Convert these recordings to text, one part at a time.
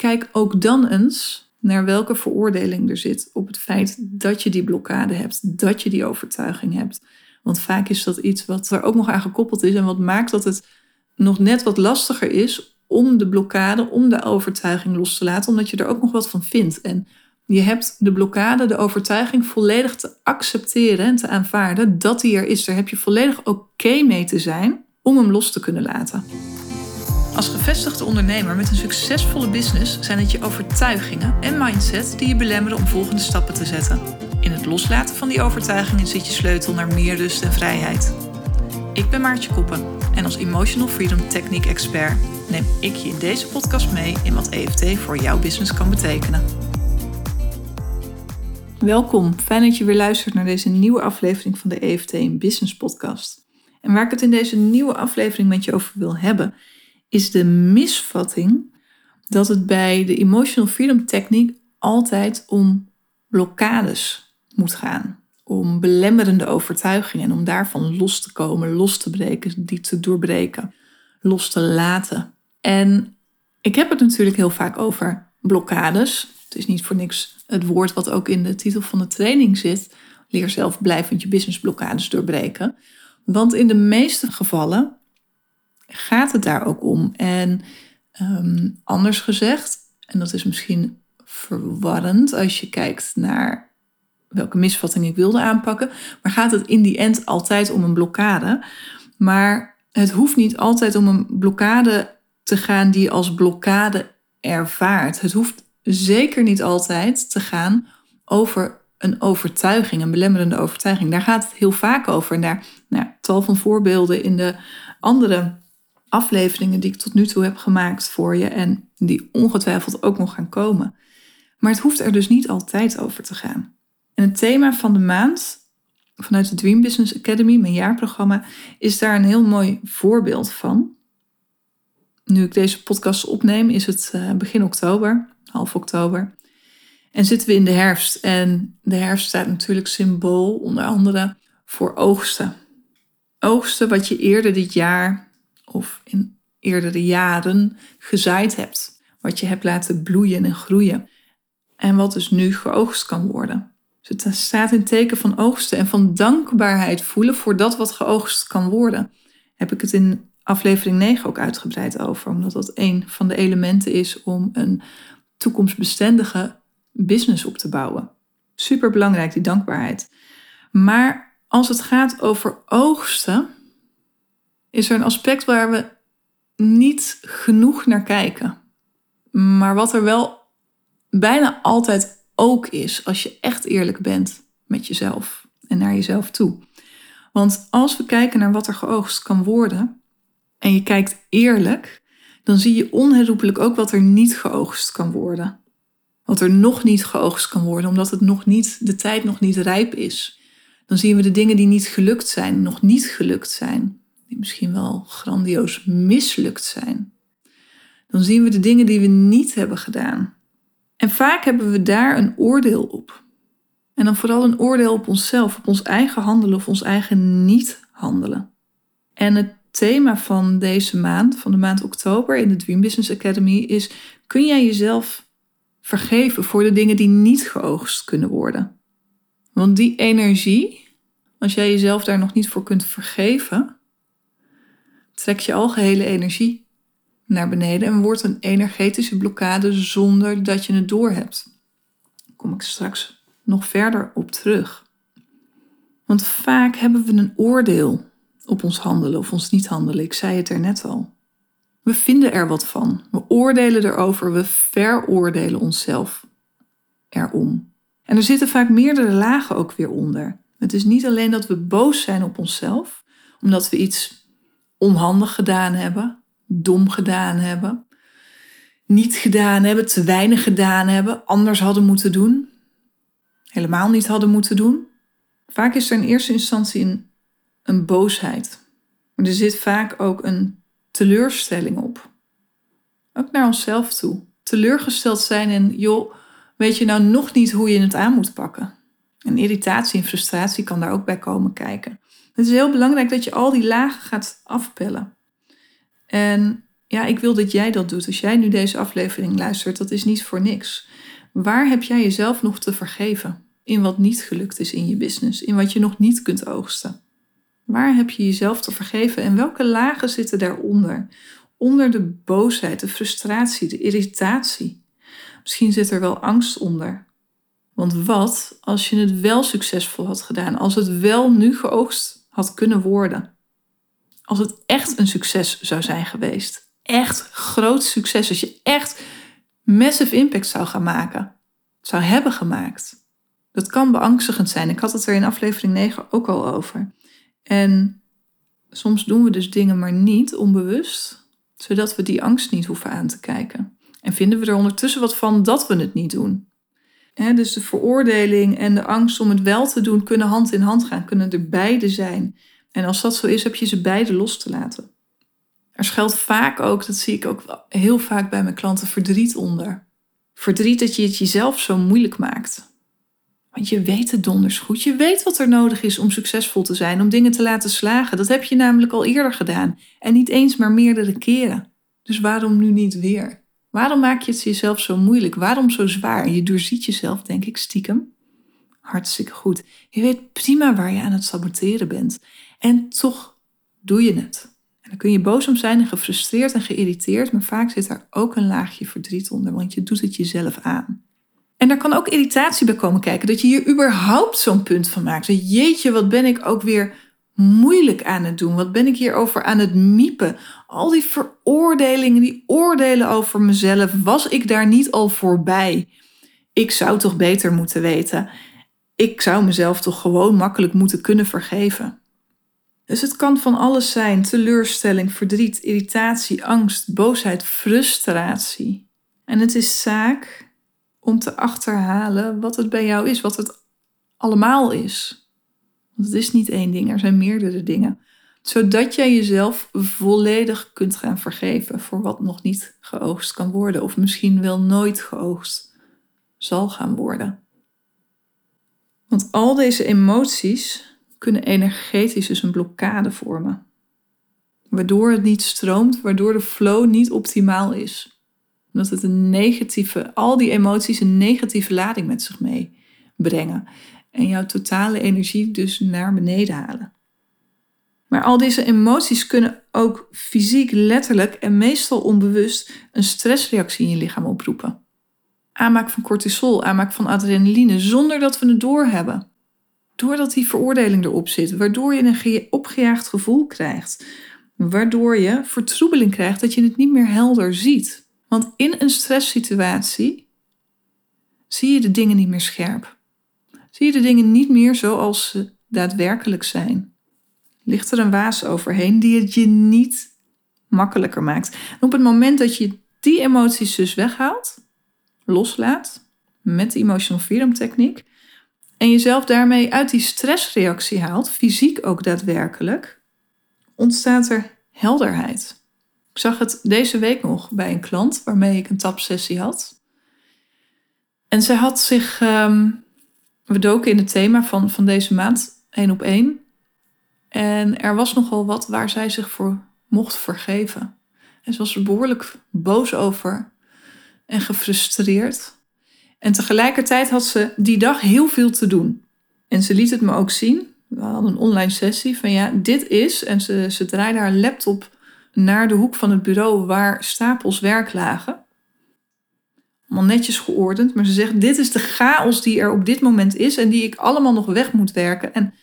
kijk ook dan eens naar welke veroordeling er zit op het feit dat je die blokkade hebt, dat je die overtuiging hebt. Want vaak is dat iets wat er ook nog aan gekoppeld is en wat maakt dat het nog net wat lastiger is om de blokkade, om de overtuiging los te laten, omdat je er ook nog wat van vindt. En je hebt de blokkade, de overtuiging volledig te accepteren en te aanvaarden dat die er is. Daar heb je volledig oké mee te zijn om hem los te kunnen laten. Als gevestigde ondernemer met een succesvolle business zijn het je overtuigingen en mindset die je belemmeren om volgende stappen te zetten. In het loslaten van die overtuigingen zit je sleutel naar meer rust en vrijheid. Ik ben Maartje Koppen en als Emotional Freedom Technique Expert neem ik je in deze podcast mee in wat EFT voor jouw business kan betekenen. Welkom, fijn dat je weer luistert naar deze nieuwe aflevering van de EFT in Business Podcast. En waar ik het in deze nieuwe aflevering met je over wil hebben, is de misvatting dat het bij de Emotional Freedom Technique altijd om blokkades moet gaan. Om belemmerende overtuigingen en om daarvan los te komen, los te breken, die te doorbreken, los te laten. En ik heb het natuurlijk heel vaak over blokkades. Het is niet voor niks het woord wat ook in de titel van de training zit. Leer zelf blijvend je businessblokkades doorbreken. Want in de meeste gevallen gaat het daar ook om. En ehm, anders gezegd, en dat is misschien verwarrend als je kijkt naar welke misvatting ik wilde aanpakken, maar gaat het in die end altijd om een blokkade. Maar het hoeft niet altijd om een blokkade te gaan die als blokkade ervaart. Het hoeft zeker niet altijd te gaan over een overtuiging, een belemmerende overtuiging. Daar gaat het heel vaak over. En nou, tal van voorbeelden in de andere afleveringen die ik tot nu toe heb gemaakt voor je en die ongetwijfeld ook nog gaan komen. Maar het hoeft er dus niet altijd over te gaan. En het thema van de maand vanuit de Dream Business Academy, mijn jaarprogramma, is daar een heel mooi voorbeeld van. Nu ik deze podcast opneem, is het eh, begin oktober, half oktober. En zitten we in de herfst. En de herfst staat natuurlijk symbool onder andere voor oogsten. Oogsten wat je eerder dit jaar of in eerdere jaren gezaaid hebt. Wat je hebt laten bloeien en groeien. En wat dus nu geoogst kan worden. Dus het staat in teken van oogsten en van dankbaarheid voelen voor dat wat geoogst kan worden. Heb ik het in aflevering 9 ook uitgebreid over, omdat dat een van de elementen is om een toekomstbestendige business op te bouwen. Super belangrijk, die dankbaarheid. Maar als het gaat over oogsten, is er een aspect waar we niet genoeg naar kijken. Maar wat er wel bijna altijd ook is als je echt eerlijk bent met jezelf en naar jezelf toe. Want als we kijken naar wat er geoogst kan worden en je kijkt eerlijk, dan zie je onherroepelijk ook wat er niet geoogst kan worden. Wat er nog niet geoogst kan worden, omdat het nog niet, de tijd nog niet rijp is. Dan zien we de dingen die niet gelukt zijn, nog niet gelukt zijn, die misschien wel grandioos mislukt zijn. Dan zien we de dingen die we niet hebben gedaan, en vaak hebben we daar een oordeel op. En dan vooral een oordeel op onszelf, op ons eigen handelen of ons eigen niet handelen. En het thema van deze maand, van de maand oktober in de Dream Business Academy, is: kun jij jezelf vergeven voor de dingen die niet geoogst kunnen worden? Want die energie, als jij jezelf daar nog niet voor kunt vergeven, trek je algehele energie naar beneden en wordt een energetische blokkade zonder dat je het doorhebt. Daar kom ik straks nog verder op terug. Want vaak hebben we een oordeel op ons handelen of ons niet handelen. Ik zei het er net al. We vinden er wat van. We oordelen erover. We veroordelen onszelf erom. En er zitten vaak meerdere lagen ook weer onder. Het is niet alleen dat we boos zijn op onszelf, omdat we iets onhandig gedaan hebben, dom gedaan hebben, niet gedaan hebben, te weinig gedaan hebben, anders hadden moeten doen, helemaal niet hadden moeten doen. Vaak is er in eerste instantie een, een boosheid, er zit vaak ook een teleurstelling op. Ook naar onszelf toe. Teleurgesteld zijn en joh, weet je nou nog niet hoe je het aan moet pakken. En irritatie en frustratie kan daar ook bij komen kijken. Het is heel belangrijk dat je al die lagen gaat afpellen. En ja, ik wil dat jij dat doet. Als jij nu deze aflevering luistert, dat is niet voor niks. Waar heb jij jezelf nog te vergeven? In wat niet gelukt is in je business, in wat je nog niet kunt oogsten. Waar heb je jezelf te vergeven en welke lagen zitten daaronder? Onder de boosheid, de frustratie, de irritatie. Misschien zit er wel angst onder. Want wat als je het wel succesvol had gedaan, als het wel nu geoogst kunnen worden? Als het echt een succes zou zijn geweest. Echt groot succes. Als je echt massive impact zou gaan maken. Zou hebben gemaakt. Dat kan beangstigend zijn. Ik had het er in aflevering 9 ook al over. En soms doen we dus dingen maar niet onbewust, zodat we die angst niet hoeven aan te kijken. En vinden we er ondertussen wat van dat we het niet doen. Dus de veroordeling en de angst om het wel te doen kunnen hand in hand gaan, kunnen er beide zijn. En als dat zo is, heb je ze beide los te laten. Er schuilt vaak ook, dat zie ik ook heel vaak bij mijn klanten, verdriet onder. Verdriet dat je het jezelf zo moeilijk maakt. Want je weet het donders goed. Je weet wat er nodig is om succesvol te zijn, om dingen te laten slagen. Dat heb je namelijk al eerder gedaan. En niet eens maar meerdere keren. Dus waarom nu niet weer? Waarom maak je het jezelf zo moeilijk? Waarom zo zwaar? Je doorziet jezelf, denk ik, stiekem. Hartstikke goed. Je weet prima waar je aan het saboteren bent. En toch doe je het. En dan kun je boos om zijn en gefrustreerd en geïrriteerd, maar vaak zit er ook een laagje verdriet onder, want je doet het jezelf aan. En daar kan ook irritatie bij komen kijken. Dat je hier überhaupt zo'n punt van maakt. Jeetje, wat ben ik ook weer moeilijk aan het doen? Wat ben ik hierover aan het miepen? Al die veroordelingen, die oordelen over mezelf. Was ik daar niet al voorbij? Ik zou toch beter moeten weten. Ik zou mezelf toch gewoon makkelijk moeten kunnen vergeven. Dus het kan van alles zijn: teleurstelling, verdriet, irritatie, angst, boosheid, frustratie. En het is zaak om te achterhalen wat het bij jou is, wat het allemaal is. Want het is niet één ding, er zijn meerdere dingen. Zodat jij jezelf volledig kunt gaan vergeven voor wat nog niet geoogst kan worden, of misschien wel nooit geoogst zal gaan worden. Want al deze emoties kunnen energetisch dus een blokkade vormen. Waardoor het niet stroomt, waardoor de flow niet optimaal is omdat het een negatieve, al die emoties een negatieve lading met zich meebrengen. En jouw totale energie dus naar beneden halen. Maar al deze emoties kunnen ook fysiek, letterlijk en meestal onbewust een stressreactie in je lichaam oproepen. Aanmaak van cortisol, aanmaak van adrenaline, zonder dat we het doorhebben. Doordat die veroordeling erop zit, waardoor je een opgejaagd gevoel krijgt. Waardoor je vertroebeling krijgt dat je het niet meer helder ziet. Want in een stresssituatie zie je de dingen niet meer scherp. Zie je de dingen niet meer zoals ze daadwerkelijk zijn. Ligt er een waas overheen die het je niet makkelijker maakt. En op het moment dat je die emoties dus weghaalt, loslaat met de emotional freedom techniek en jezelf daarmee uit die stressreactie haalt, fysiek ook daadwerkelijk, ontstaat er helderheid. Ik zag het deze week nog bij een klant waarmee ik een tapsessie had. En zij had zich, ehm, we doken in het thema van, van deze maand, één op één. En er was nogal wat waar zij zich voor mocht vergeven. En ze was er behoorlijk boos over en gefrustreerd. En tegelijkertijd had ze die dag heel veel te doen. En ze liet het me ook zien. We hadden een online sessie van ja, dit is. En ze, ze draaide haar laptop naar de hoek van het bureau waar stapels werk lagen. Allemaal netjes geordend, maar ze zegt: Dit is de chaos die er op dit moment is en die ik allemaal nog weg moet werken en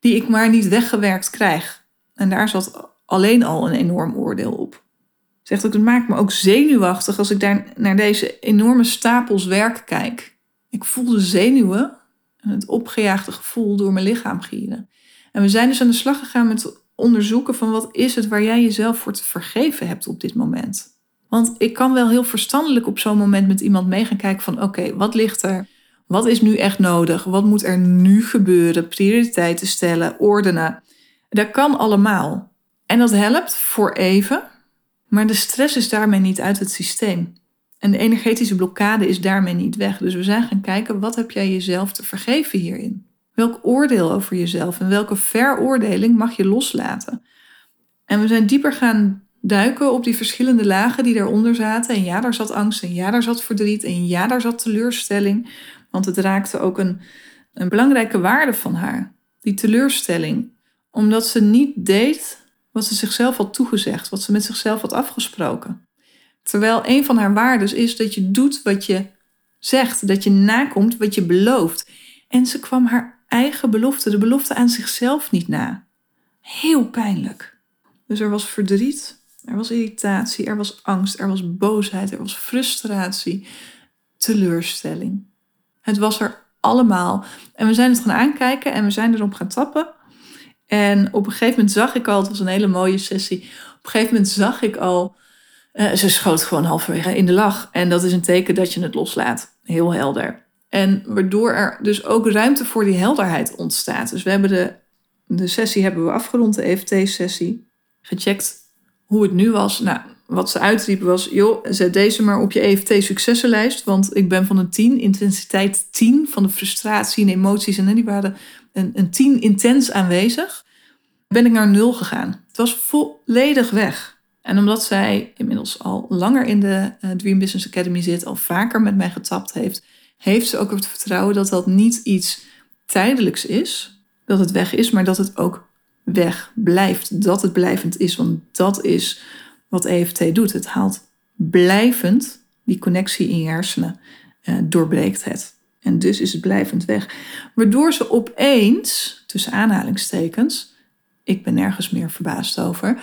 die ik maar niet weggewerkt krijg. En daar zat alleen al een enorm oordeel op. Zegt ook: Het maakt me ook zenuwachtig als ik daar naar deze enorme stapels werk kijk. Ik voel de zenuwen en het opgejaagde gevoel door mijn lichaam gieren. En we zijn dus aan de slag gegaan met onderzoeken van wat is het waar jij jezelf voor te vergeven hebt op dit moment. Want ik kan wel heel verstandelijk op zo'n moment met iemand mee gaan kijken van oké, wat ligt er? Wat is nu echt nodig? Wat moet er nu gebeuren? Prioriteiten stellen, ordenen. Dat kan allemaal. En dat helpt voor even, maar de stress is daarmee niet uit het systeem. En de energetische blokkade is daarmee niet weg. Dus we zijn gaan kijken, wat heb jij jezelf te vergeven hierin? Welk oordeel over jezelf en welke veroordeling mag je loslaten? En we zijn dieper gaan duiken op die verschillende lagen die daaronder zaten. En ja, daar zat angst, en ja, daar zat verdriet, en ja, daar zat teleurstelling. Want het raakte ook een, een belangrijke waarde van haar, die teleurstelling. Omdat ze niet deed wat ze zichzelf had toegezegd, wat ze met zichzelf had afgesproken. Terwijl een van haar waarden is dat je doet wat je zegt, dat je nakomt wat je belooft. En ze kwam haar eigen belofte, de belofte aan zichzelf niet na. Heel pijnlijk. Dus er was verdriet, er was irritatie, er was angst, er was boosheid, er was frustratie, teleurstelling. Het was er allemaal. En we zijn het gaan aankijken en we zijn erop gaan tappen. En op een gegeven moment zag ik al, het was een hele mooie sessie. Op een gegeven moment zag ik al, uh, ze schoot gewoon halverwege in de lach. En dat is een teken dat je het loslaat. Heel helder. En waardoor er dus ook ruimte voor die helderheid ontstaat. Dus we hebben de, de sessie hebben we afgerond, de EFT-sessie. Gecheckt hoe het nu was. Nou, wat ze uitriepen was, joh, zet deze maar op je EFT-successenlijst. Want ik ben van een 10, intensiteit 10, van de frustratie en emoties. En die waren een, een 10 intens aanwezig. Ben ik naar nul gegaan. Het was volledig weg. En omdat zij inmiddels al langer in de uh, Dream Business Academy zit, al vaker met mij getapt heeft, heeft ze ook het vertrouwen dat dat niet iets tijdelijks is, dat het weg is, maar dat het ook weg blijft. Dat het blijvend is, want dat is wat EFT doet. Het haalt blijvend die connectie in je hersenen, uh, doorbreekt het. En dus is het blijvend weg. Waardoor ze opeens, tussen aanhalingstekens, ik ben nergens meer verbaasd over,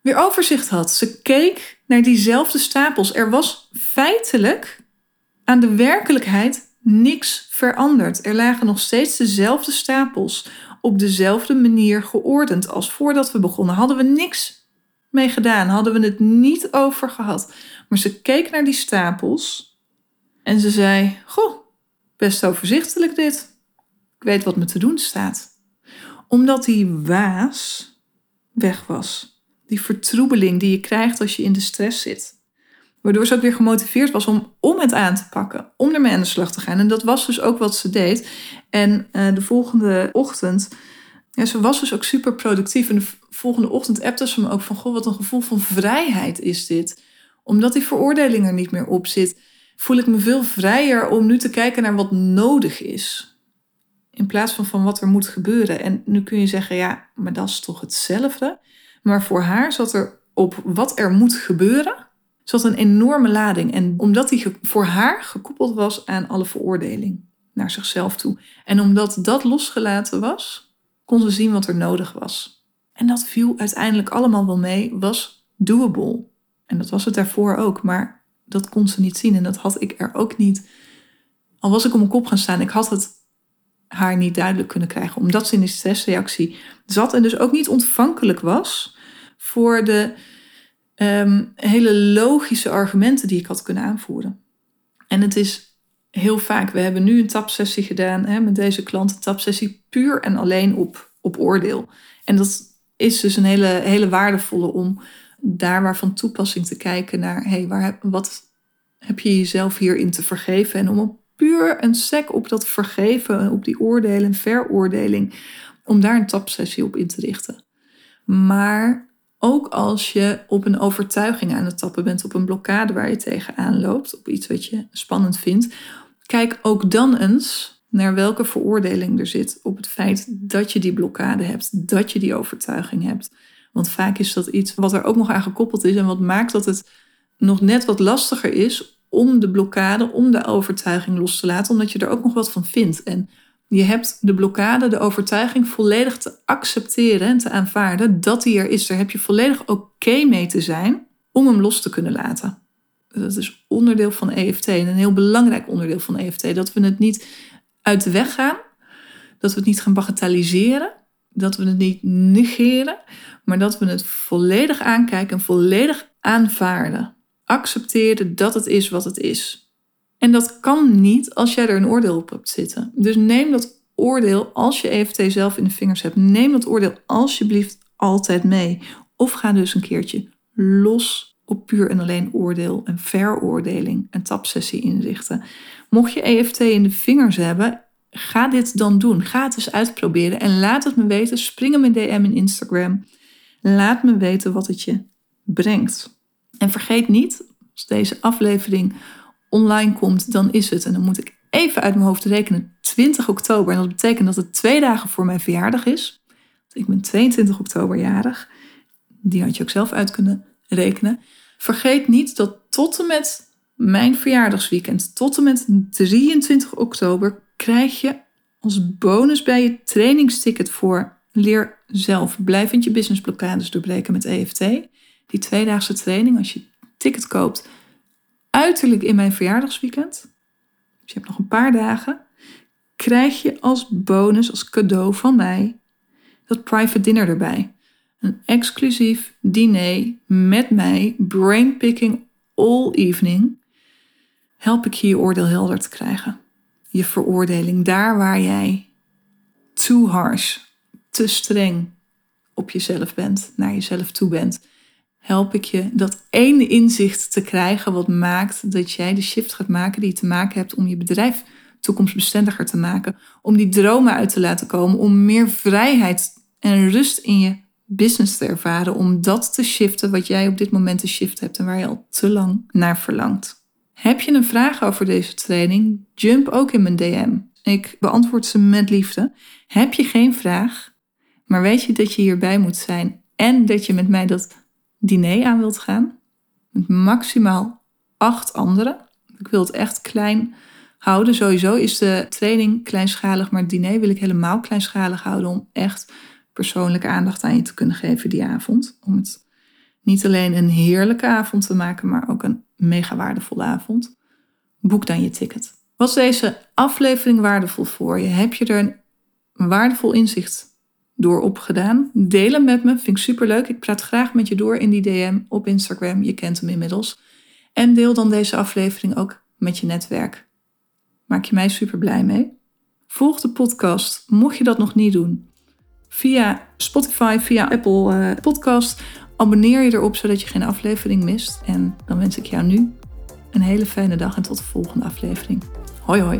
weer overzicht had. Ze keek naar diezelfde stapels. Er was feitelijk aan de werkelijkheid niks veranderd. Er lagen nog steeds dezelfde stapels, op dezelfde manier geordend als voordat we begonnen. Hadden we niks mee gedaan, hadden we het niet over gehad. Maar ze keek naar die stapels en ze zei: Goh, best overzichtelijk dit. Ik weet wat me te doen staat. Omdat die waas weg was. Die vertroebeling die je krijgt als je in de stress zit. Waardoor ze ook weer gemotiveerd was om, om het aan te pakken, om ermee aan de slag te gaan. En dat was dus ook wat ze deed. En uh, de volgende ochtend, ja, ze was dus ook super productief. En de volgende ochtend appte ze me ook van, goh, wat een gevoel van vrijheid is dit. Omdat die veroordeling er niet meer op zit, voel ik me veel vrijer om nu te kijken naar wat nodig is. In plaats van van wat er moet gebeuren. En nu kun je zeggen, ja, maar dat is toch hetzelfde? Maar voor haar zat er op wat er moet gebeuren zat een enorme lading. En omdat die voor haar gekoppeld was aan alle veroordeling naar zichzelf toe. En omdat dat losgelaten was, kon ze zien wat er nodig was. En dat viel uiteindelijk allemaal wel mee, was doable. En dat was het daarvoor ook, maar dat kon ze niet zien. En dat had ik er ook niet. Al was ik om mijn kop gaan staan, ik had het haar niet duidelijk kunnen krijgen. Omdat ze in die stressreactie zat en dus ook niet ontvankelijk was voor de Ehm, hele logische argumenten die ik had kunnen aanvoeren. En het is heel vaak, we hebben nu een tapsessie gedaan hè, met deze klant, een tapsessie puur en alleen op, op oordeel. En dat is dus een hele, hele waardevolle om daar waar van toepassing te kijken naar, hey, wat heb je jezelf hierin te vergeven? En om op puur een sec op dat vergeven, op die oordelen en veroordeling, om daar een tapsessie op in te richten. Maar ook als je op een overtuiging aan het tappen bent, op een blokkade waar je tegenaan loopt, op iets wat je spannend vindt, kijk ook dan eens naar welke veroordeling er zit op het feit dat je die blokkade hebt, dat je die overtuiging hebt. Want vaak is dat iets wat er ook nog aan gekoppeld is en wat maakt dat het nog net wat lastiger is om de blokkade, om de overtuiging los te laten, omdat je er ook nog wat van vindt. En je hebt de blokkade, de overtuiging volledig te accepteren en te aanvaarden dat die er is. Daar heb je volledig oké mee te zijn om hem los te kunnen laten. Dat is onderdeel van EFT en een heel belangrijk onderdeel van EFT. Dat we het niet uit de weg gaan, dat we het niet gaan bagatelliseren, dat we het niet negeren, maar dat we het volledig aankijken en volledig aanvaarden. Accepteren dat het is wat het is. En dat kan niet als jij er een oordeel op hebt zitten. Dus neem dat oordeel, als je EFT zelf in de vingers hebt, neem dat oordeel alsjeblieft altijd mee. Of ga dus een keertje los op puur en alleen oordeel en veroordeling en tapsessie inrichten. Mocht je EFT in de vingers hebben, ga dit dan doen. Ga het eens uitproberen en laat het me weten. Spring in DM in Instagram. Laat me weten wat het je brengt. En vergeet niet, als deze aflevering online komt, dan is het, en dan moet ik even uit mijn hoofd rekenen, 20 oktober. En dat betekent dat het twee dagen voor mijn verjaardag is. Ik ben 22 oktober jarig. Die had je ook zelf uit kunnen rekenen. Vergeet niet dat tot en met mijn verjaardagsweekend, tot en met 23 oktober, krijg je als bonus bij je trainingsticket voor Leer zelf blijvend je businessblokkades doorbreken met EFT. Die tweedaagse training, als je ticket koopt, uiterlijk in mijn verjaardagsweekend. Dus je hebt nog een paar dagen. Krijg je als bonus, als cadeau van mij, dat private dinner erbij. Een exclusief diner met mij, brainpicking all evening. Help ik je je oordeel helder te krijgen. Je veroordeling, daar waar jij too harsh, te streng op jezelf bent, naar jezelf toe bent, help ik je dat één inzicht te krijgen wat maakt dat jij de shift gaat maken die je te maken hebt om je bedrijf toekomstbestendiger te maken, om die dromen uit te laten komen, om meer vrijheid en rust in je business te ervaren, om dat te shiften wat jij op dit moment te shift hebt en waar je al te lang naar verlangt. Heb je een vraag over deze training? Jump ook in mijn DM. Ik beantwoord ze met liefde. Heb je geen vraag, maar weet je dat je hierbij moet zijn en dat je met mij dat diner aan wilt gaan? Met maximaal acht anderen. Ik wil het echt klein houden. Sowieso is de training kleinschalig, maar het diner wil ik helemaal kleinschalig houden om echt persoonlijke aandacht aan je te kunnen geven die avond. Om het niet alleen een heerlijke avond te maken, maar ook een mega waardevolle avond. Boek dan je ticket. Was deze aflevering waardevol voor je? Heb je er een waardevol inzicht door opgedaan? Deel hem met me, vind ik superleuk. Ik praat graag met je door in die DM op Instagram. Je kent hem inmiddels. En deel dan deze aflevering ook met je netwerk. Maak je mij super blij mee. Volg de podcast, mocht je dat nog niet doen, via Spotify, via Apple uh, Podcast. Abonneer je erop zodat je geen aflevering mist. En dan wens ik jou nu een hele fijne dag en tot de volgende aflevering. Hoi hoi.